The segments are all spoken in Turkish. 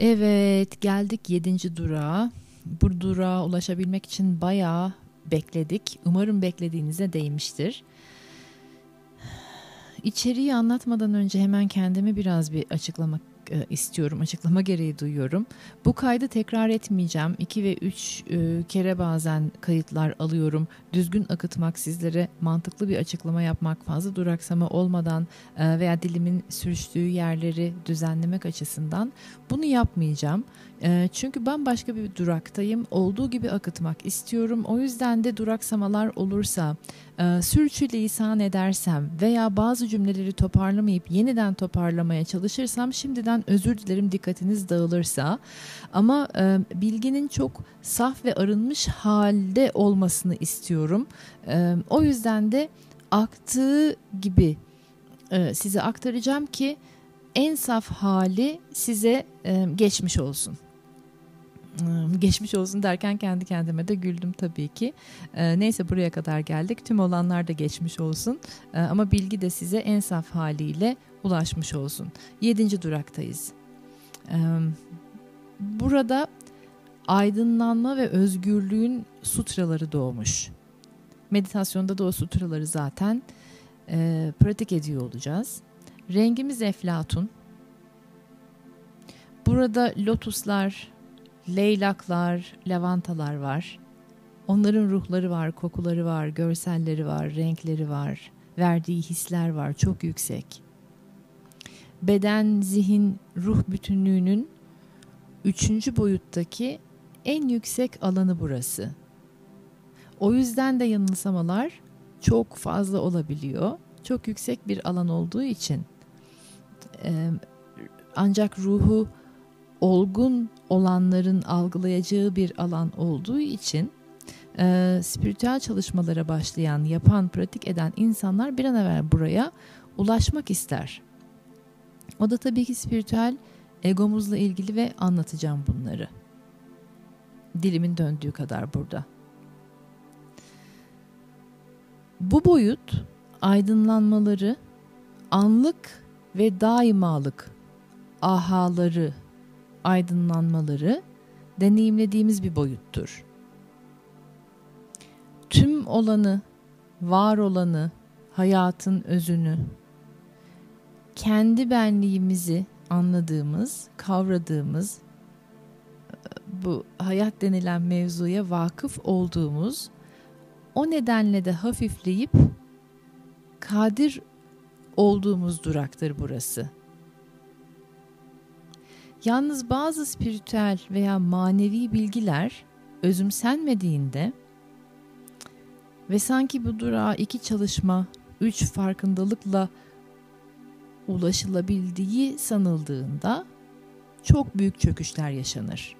Evet geldik 7. durağa. Bu durağa ulaşabilmek için bayağı bekledik. Umarım beklediğinize değmiştir. İçeriği anlatmadan önce hemen kendimi biraz bir açıklamak e, istiyorum, açıklama gereği duyuyorum. Bu kaydı tekrar etmeyeceğim. 2 ve 3 e, kere bazen kayıtlar alıyorum. Düzgün akıtmak, sizlere mantıklı bir açıklama yapmak, fazla duraksama olmadan e, veya dilimin sürüştüğü yerleri düzenlemek açısından bunu yapmayacağım. E, çünkü ben başka bir duraktayım. Olduğu gibi akıtmak istiyorum. O yüzden de duraksamalar olursa, e, sürçülisan edersem veya bazı cümleleri toparlamayıp yeniden toparlamaya çalışırsam şimdiden özür dilerim dikkatiniz dağılırsa. Ama e, bilginin çok saf ve arınmış halde olmasını istiyorum. E, o yüzden de aktığı gibi e, size aktaracağım ki en saf hali size geçmiş olsun. Hmm, geçmiş olsun derken kendi kendime de güldüm tabii ki. E, neyse buraya kadar geldik. Tüm olanlar da geçmiş olsun. E, ama bilgi de size en saf haliyle ulaşmış olsun. Yedinci duraktayız. E, burada aydınlanma ve özgürlüğün sutraları doğmuş. Meditasyonda da o sutraları zaten e, pratik ediyor olacağız. Rengimiz eflatun. Burada lotuslar, leylaklar, lavantalar var. Onların ruhları var, kokuları var, görselleri var, renkleri var, verdiği hisler var çok yüksek. Beden, zihin, ruh bütünlüğünün üçüncü boyuttaki en yüksek alanı burası. O yüzden de yanılsamalar çok fazla olabiliyor. Çok yüksek bir alan olduğu için ancak ruhu olgun olanların algılayacağı bir alan olduğu için e, spiritüel çalışmalara başlayan, yapan, pratik eden insanlar bir an evvel buraya ulaşmak ister. O da tabii ki spiritüel egomuzla ilgili ve anlatacağım bunları. Dilimin döndüğü kadar burada. Bu boyut aydınlanmaları anlık ve daimalık ahaları aydınlanmaları deneyimlediğimiz bir boyuttur. Tüm olanı, var olanı, hayatın özünü, kendi benliğimizi anladığımız, kavradığımız, bu hayat denilen mevzuya vakıf olduğumuz, o nedenle de hafifleyip kadir olduğumuz duraktır burası. Yalnız bazı spiritüel veya manevi bilgiler özümsenmediğinde ve sanki bu durağa iki çalışma, üç farkındalıkla ulaşılabildiği sanıldığında çok büyük çöküşler yaşanır.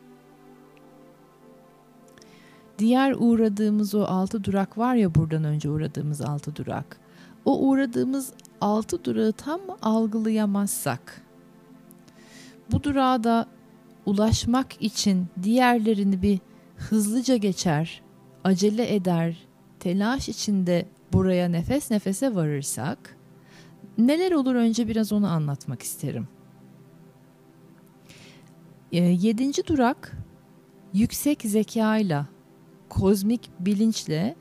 Diğer uğradığımız o altı durak var ya buradan önce uğradığımız altı durak. O uğradığımız altı durağı tam algılayamazsak bu durağa da ulaşmak için diğerlerini bir hızlıca geçer, acele eder, telaş içinde buraya nefes nefese varırsak neler olur önce biraz onu anlatmak isterim. E, yedinci durak yüksek zekayla, kozmik bilinçle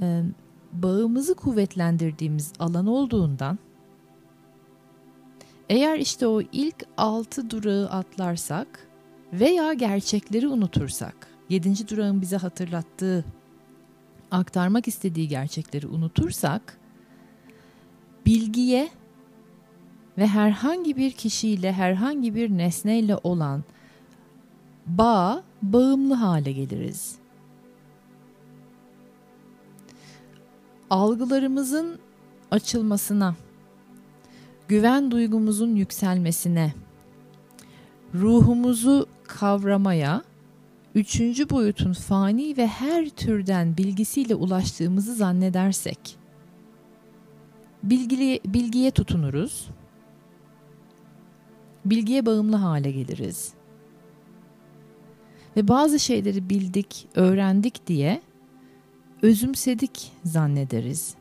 e, bağımızı kuvvetlendirdiğimiz alan olduğundan eğer işte o ilk altı durağı atlarsak veya gerçekleri unutursak, yedinci durağın bize hatırlattığı, aktarmak istediği gerçekleri unutursak, bilgiye ve herhangi bir kişiyle, herhangi bir nesneyle olan bağ bağımlı hale geliriz. Algılarımızın açılmasına, güven duygumuzun yükselmesine, ruhumuzu kavramaya, üçüncü boyutun fani ve her türden bilgisiyle ulaştığımızı zannedersek, bilgili, bilgiye tutunuruz, bilgiye bağımlı hale geliriz. Ve bazı şeyleri bildik, öğrendik diye özümsedik zannederiz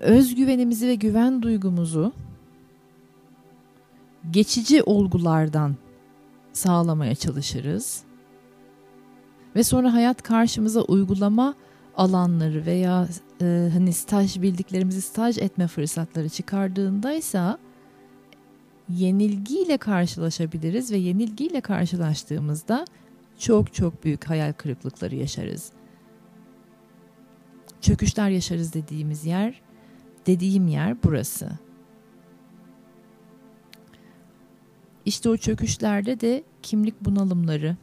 özgüvenimizi ve güven duygumuzu geçici olgulardan sağlamaya çalışırız. Ve sonra hayat karşımıza uygulama alanları veya e, hani staj bildiklerimizi staj etme fırsatları çıkardığındaysa yenilgiyle karşılaşabiliriz ve yenilgiyle karşılaştığımızda çok çok büyük hayal kırıklıkları yaşarız. Çöküşler yaşarız dediğimiz yer, dediğim yer burası. İşte o çöküşlerde de kimlik bunalımları,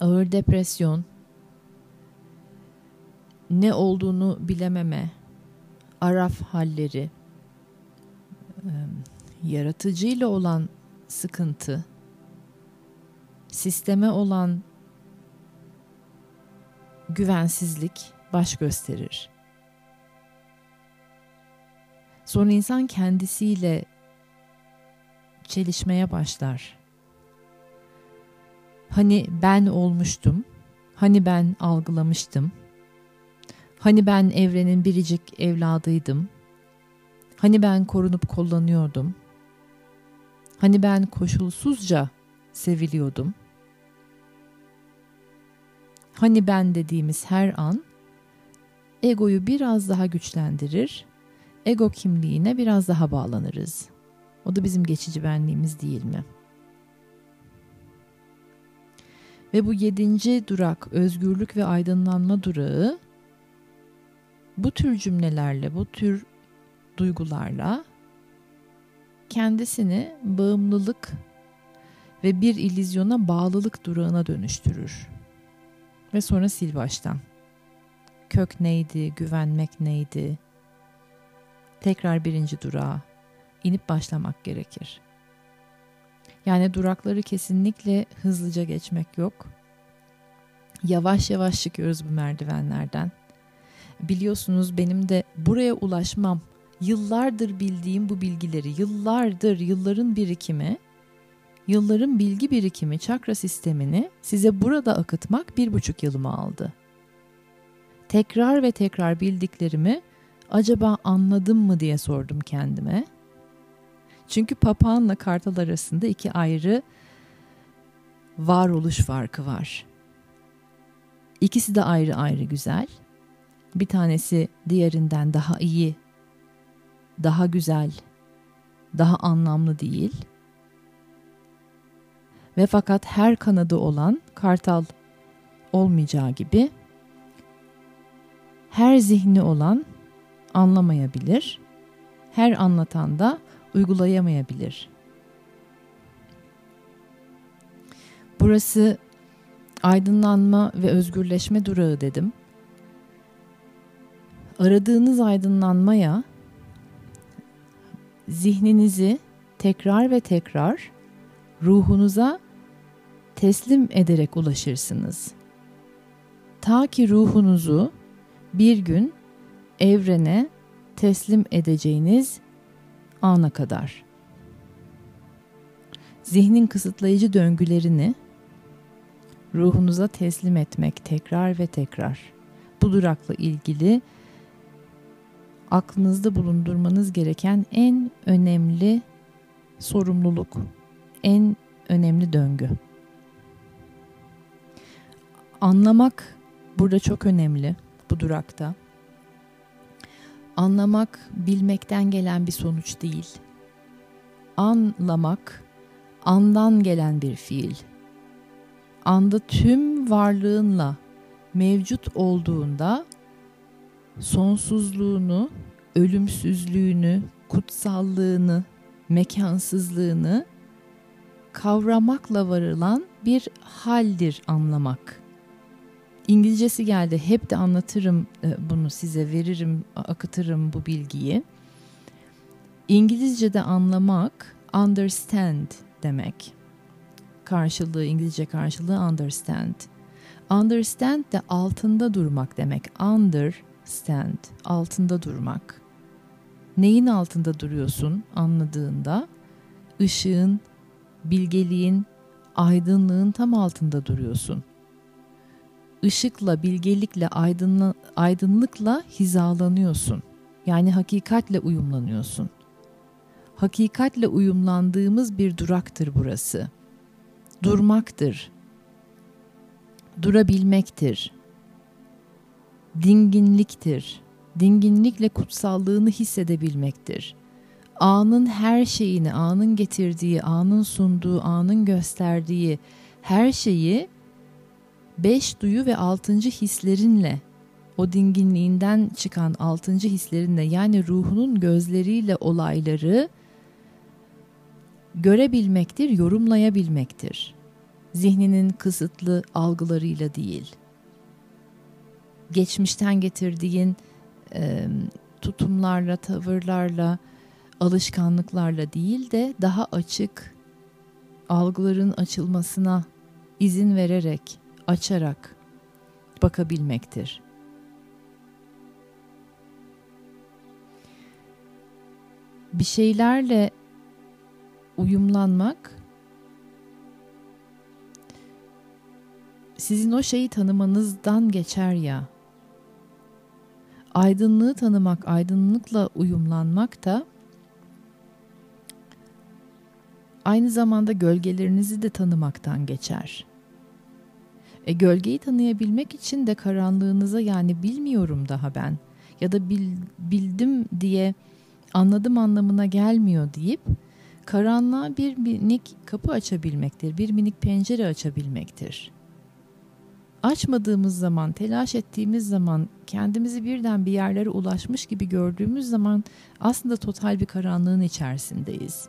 ağır depresyon, ne olduğunu bilememe, araf halleri, yaratıcıyla olan sıkıntı, sisteme olan güvensizlik baş gösterir. Sonra insan kendisiyle çelişmeye başlar. Hani ben olmuştum, hani ben algılamıştım, hani ben evrenin biricik evladıydım, hani ben korunup kullanıyordum, hani ben koşulsuzca seviliyordum, hani ben dediğimiz her an egoyu biraz daha güçlendirir, ego kimliğine biraz daha bağlanırız. O da bizim geçici benliğimiz değil mi? Ve bu yedinci durak özgürlük ve aydınlanma durağı bu tür cümlelerle, bu tür duygularla kendisini bağımlılık ve bir ilizyona bağlılık durağına dönüştürür. Ve sonra sil baştan. Kök neydi, güvenmek neydi? Tekrar birinci durağa inip başlamak gerekir. Yani durakları kesinlikle hızlıca geçmek yok. Yavaş yavaş çıkıyoruz bu merdivenlerden. Biliyorsunuz benim de buraya ulaşmam, yıllardır bildiğim bu bilgileri, yıllardır, yılların birikimi, yılların bilgi birikimi, çakra sistemini size burada akıtmak bir buçuk yılımı aldı. Tekrar ve tekrar bildiklerimi acaba anladım mı diye sordum kendime çünkü papağanla kartal arasında iki ayrı varoluş farkı var. İkisi de ayrı ayrı güzel. Bir tanesi diğerinden daha iyi, daha güzel, daha anlamlı değil. Ve fakat her kanadı olan kartal olmayacağı gibi her zihni olan anlamayabilir. Her anlatan da uygulayamayabilir. Burası aydınlanma ve özgürleşme durağı dedim. Aradığınız aydınlanmaya zihninizi tekrar ve tekrar ruhunuza teslim ederek ulaşırsınız. Ta ki ruhunuzu bir gün evrene teslim edeceğiniz ana kadar. Zihnin kısıtlayıcı döngülerini ruhunuza teslim etmek tekrar ve tekrar. Bu durakla ilgili aklınızda bulundurmanız gereken en önemli sorumluluk, en önemli döngü. Anlamak burada çok önemli bu durakta. Anlamak bilmekten gelen bir sonuç değil. Anlamak andan gelen bir fiil. Anda tüm varlığınla mevcut olduğunda sonsuzluğunu, ölümsüzlüğünü, kutsallığını, mekansızlığını kavramakla varılan bir haldir anlamak. İngilizcesi geldi. Hep de anlatırım e, bunu size, veririm, akıtırım bu bilgiyi. İngilizce'de anlamak understand demek. Karşılığı İngilizce karşılığı understand. Understand de altında durmak demek. Understand altında durmak. Neyin altında duruyorsun anladığında? Işığın, bilgeliğin, aydınlığın tam altında duruyorsun ışıkla, bilgelikle, aydınla, aydınlıkla hizalanıyorsun. Yani hakikatle uyumlanıyorsun. hakikatle uyumlandığımız bir duraktır burası. Durmaktır. Durabilmektir. Dinginliktir. Dinginlikle kutsallığını hissedebilmektir. Anın her şeyini, anın getirdiği, anın sunduğu, anın gösterdiği her şeyi beş duyu ve altıncı hislerinle o dinginliğinden çıkan altıncı hislerinle yani ruhunun gözleriyle olayları görebilmektir, yorumlayabilmektir. Zihninin kısıtlı algılarıyla değil. Geçmişten getirdiğin e, tutumlarla, tavırlarla, alışkanlıklarla değil de daha açık algıların açılmasına izin vererek, açarak bakabilmektir. Bir şeylerle uyumlanmak sizin o şeyi tanımanızdan geçer ya. Aydınlığı tanımak, aydınlıkla uyumlanmak da aynı zamanda gölgelerinizi de tanımaktan geçer. E, gölgeyi tanıyabilmek için de karanlığınıza yani bilmiyorum daha ben ya da bil, bildim diye anladım anlamına gelmiyor deyip karanlığa bir minik kapı açabilmektir, bir minik pencere açabilmektir. Açmadığımız zaman, telaş ettiğimiz zaman, kendimizi birden bir yerlere ulaşmış gibi gördüğümüz zaman aslında total bir karanlığın içerisindeyiz.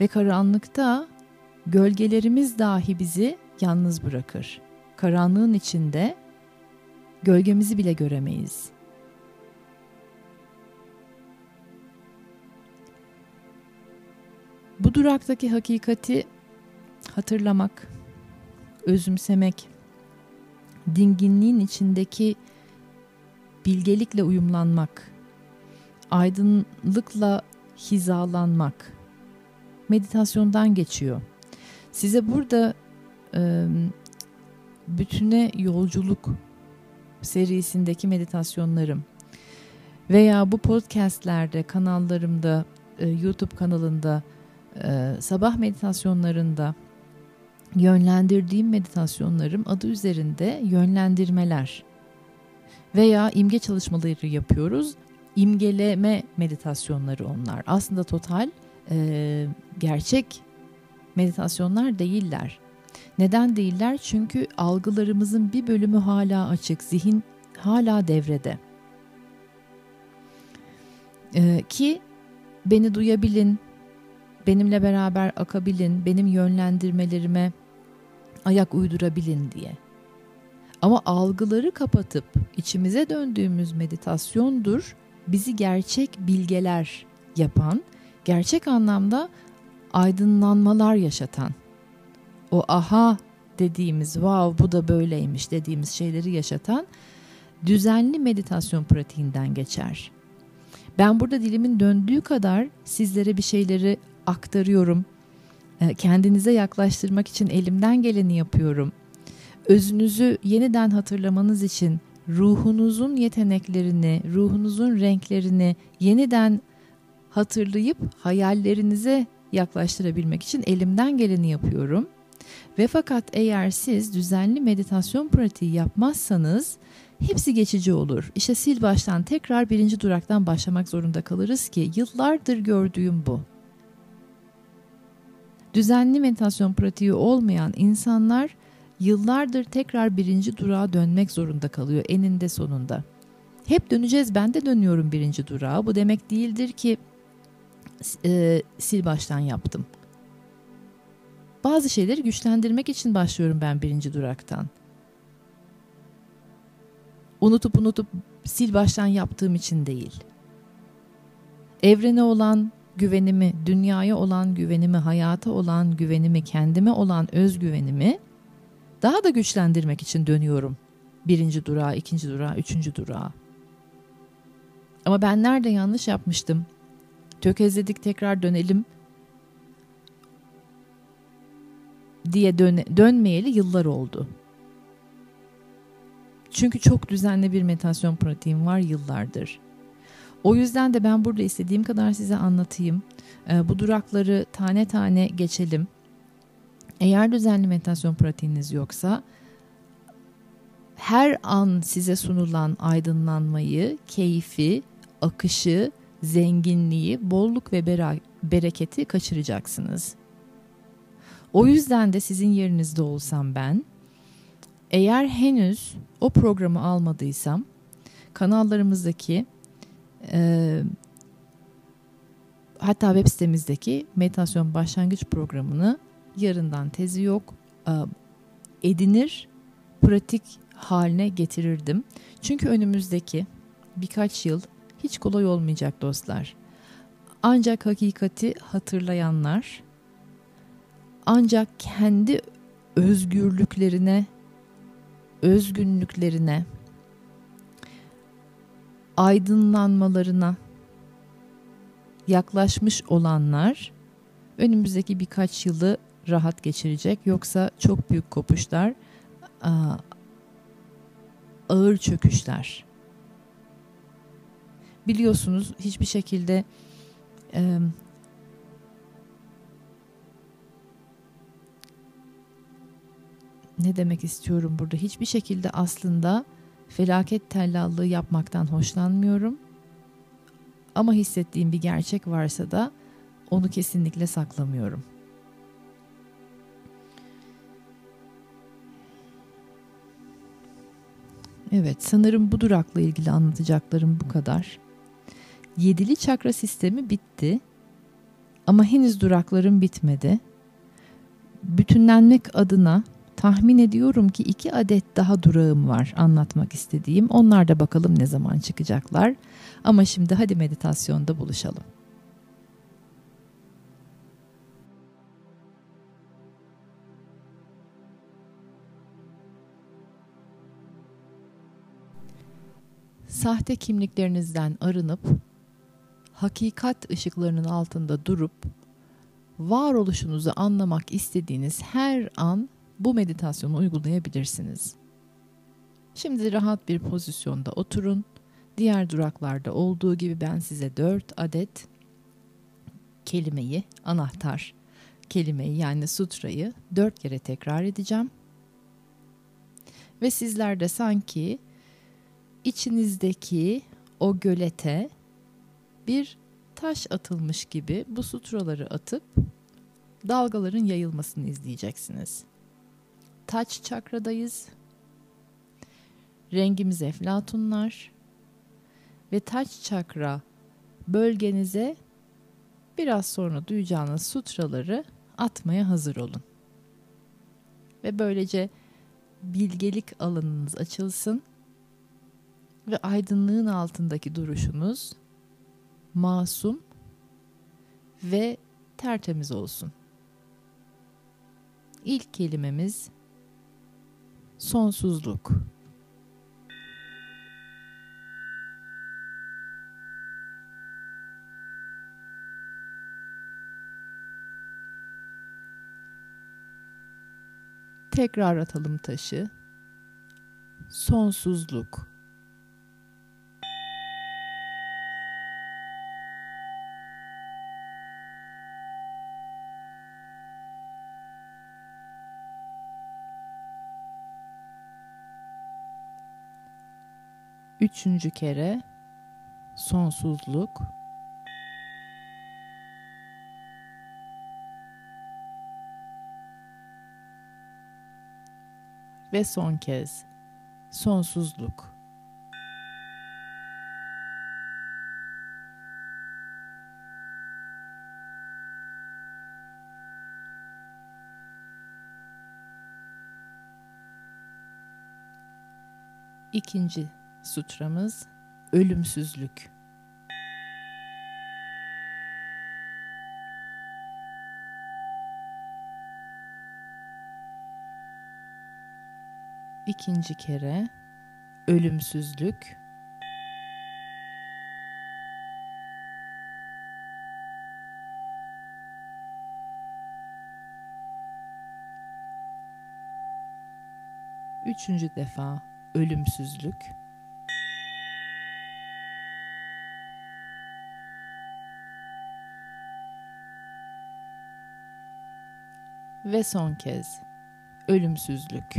Ve karanlıkta gölgelerimiz dahi bizi yalnız bırakır. Karanlığın içinde gölgemizi bile göremeyiz. Bu duraktaki hakikati hatırlamak, özümsemek, dinginliğin içindeki bilgelikle uyumlanmak, aydınlıkla hizalanmak meditasyondan geçiyor. Size burada bütüne yolculuk serisindeki meditasyonlarım veya bu podcastlerde kanallarımda YouTube kanalında sabah meditasyonlarında yönlendirdiğim meditasyonlarım adı üzerinde yönlendirmeler veya imge çalışmaları yapıyoruz. İmgeleme meditasyonları onlar. Aslında total gerçek meditasyonlar değiller. Neden değiller? Çünkü algılarımızın bir bölümü hala açık, zihin hala devrede. Ee, ki beni duyabilin, benimle beraber akabilin, benim yönlendirmelerime ayak uydurabilin diye. Ama algıları kapatıp içimize döndüğümüz meditasyondur bizi gerçek bilgeler yapan, gerçek anlamda aydınlanmalar yaşatan. O aha dediğimiz wow bu da böyleymiş dediğimiz şeyleri yaşatan düzenli meditasyon pratiğinden geçer. Ben burada dilimin döndüğü kadar sizlere bir şeyleri aktarıyorum. Ee, kendinize yaklaştırmak için elimden geleni yapıyorum. Özünüzü yeniden hatırlamanız için ruhunuzun yeteneklerini, ruhunuzun renklerini yeniden hatırlayıp hayallerinize yaklaştırabilmek için elimden geleni yapıyorum. Ve fakat eğer siz düzenli meditasyon pratiği yapmazsanız hepsi geçici olur. İşte sil baştan tekrar birinci duraktan başlamak zorunda kalırız ki yıllardır gördüğüm bu. Düzenli meditasyon pratiği olmayan insanlar yıllardır tekrar birinci durağa dönmek zorunda kalıyor eninde sonunda. Hep döneceğiz ben de dönüyorum birinci durağa. Bu demek değildir ki e, sil baştan yaptım. Bazı şeyleri güçlendirmek için başlıyorum ben birinci duraktan. Unutup unutup sil baştan yaptığım için değil. Evrene olan güvenimi, dünyaya olan güvenimi, hayata olan güvenimi, kendime olan özgüvenimi daha da güçlendirmek için dönüyorum. Birinci durağa, ikinci durağa, üçüncü durağa. Ama ben nerede yanlış yapmıştım? tökezledik tekrar dönelim diye dön dönmeyeli yıllar oldu. Çünkü çok düzenli bir meditasyon pratiğim var yıllardır. O yüzden de ben burada istediğim kadar size anlatayım. E, bu durakları tane tane geçelim. Eğer düzenli meditasyon pratiğiniz yoksa her an size sunulan aydınlanmayı, keyfi, akışı, zenginliği, bolluk ve bereketi kaçıracaksınız. O yüzden de sizin yerinizde olsam ben, eğer henüz o programı almadıysam, kanallarımızdaki e, hatta web sitemizdeki meditasyon başlangıç programını yarından tezi yok e, edinir, pratik haline getirirdim. Çünkü önümüzdeki birkaç yıl hiç kolay olmayacak dostlar. Ancak hakikati hatırlayanlar, ancak kendi özgürlüklerine, özgünlüklerine, aydınlanmalarına yaklaşmış olanlar önümüzdeki birkaç yılı rahat geçirecek. Yoksa çok büyük kopuşlar, ağır çöküşler. Biliyorsunuz hiçbir şekilde ne demek istiyorum burada? Hiçbir şekilde aslında felaket tellallığı yapmaktan hoşlanmıyorum. Ama hissettiğim bir gerçek varsa da onu kesinlikle saklamıyorum. Evet, sanırım bu durakla ilgili anlatacaklarım bu kadar. Yedili çakra sistemi bitti. Ama henüz duraklarım bitmedi. Bütünlenmek adına tahmin ediyorum ki iki adet daha durağım var anlatmak istediğim. Onlar da bakalım ne zaman çıkacaklar. Ama şimdi hadi meditasyonda buluşalım. Sahte kimliklerinizden arınıp hakikat ışıklarının altında durup varoluşunuzu anlamak istediğiniz her an bu meditasyonu uygulayabilirsiniz. Şimdi rahat bir pozisyonda oturun. Diğer duraklarda olduğu gibi ben size 4 adet kelimeyi, anahtar kelimeyi yani sutrayı 4 kere tekrar edeceğim. Ve sizler de sanki içinizdeki o gölete bir taş atılmış gibi bu sutraları atıp dalgaların yayılmasını izleyeceksiniz. Taç çakradayız. Rengimiz eflatunlar ve taç çakra bölgenize biraz sonra duyacağınız sutraları atmaya hazır olun. Ve böylece bilgelik alanınız açılsın ve aydınlığın altındaki duruşunuz masum ve tertemiz olsun. İlk kelimemiz sonsuzluk. Tekrar atalım taşı. Sonsuzluk. Üçüncü kere sonsuzluk. Ve son kez sonsuzluk. İkinci sutramız ölümsüzlük. İkinci kere ölümsüzlük. Üçüncü defa ölümsüzlük. Ve son kez ölümsüzlük.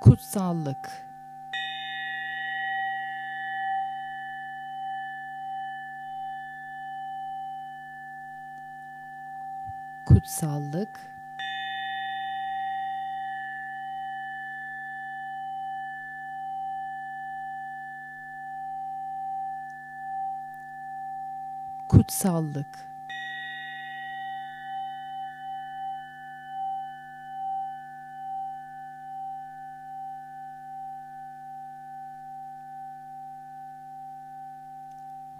Kutsallık Kutsallık Kutsallık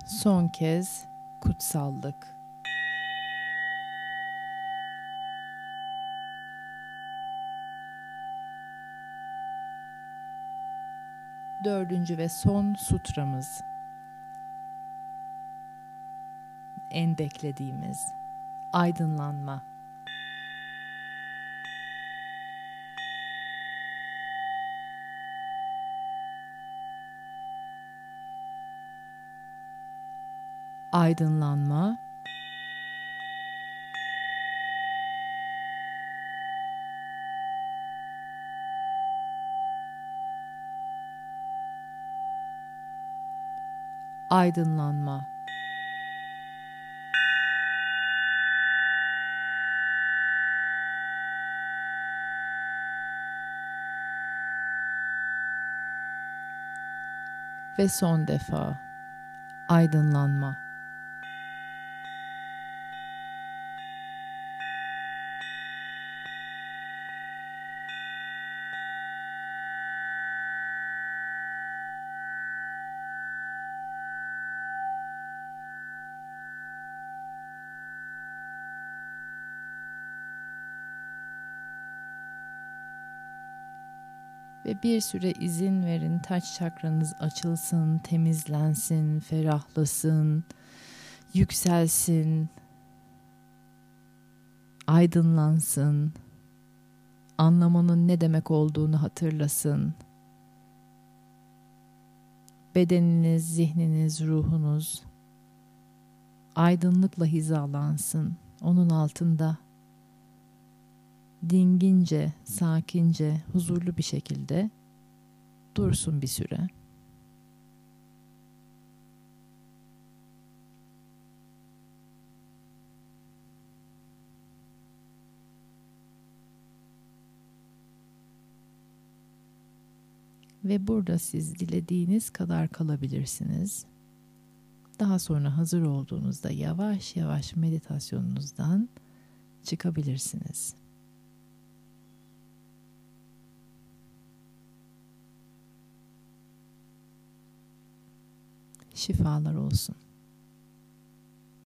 Son kez kutsallık. Dördüncü ve son sutramız. En beklediğimiz aydınlanma. aydınlanma, aydınlanma. Ve son defa aydınlanma. Ve bir süre izin verin taç çakranız açılsın, temizlensin, ferahlasın, yükselsin, aydınlansın, anlamanın ne demek olduğunu hatırlasın. Bedeniniz, zihniniz, ruhunuz aydınlıkla hizalansın. Onun altında dingince, sakince, huzurlu bir şekilde dursun bir süre. Ve burada siz dilediğiniz kadar kalabilirsiniz. Daha sonra hazır olduğunuzda yavaş yavaş meditasyonunuzdan çıkabilirsiniz. Şifalar olsun.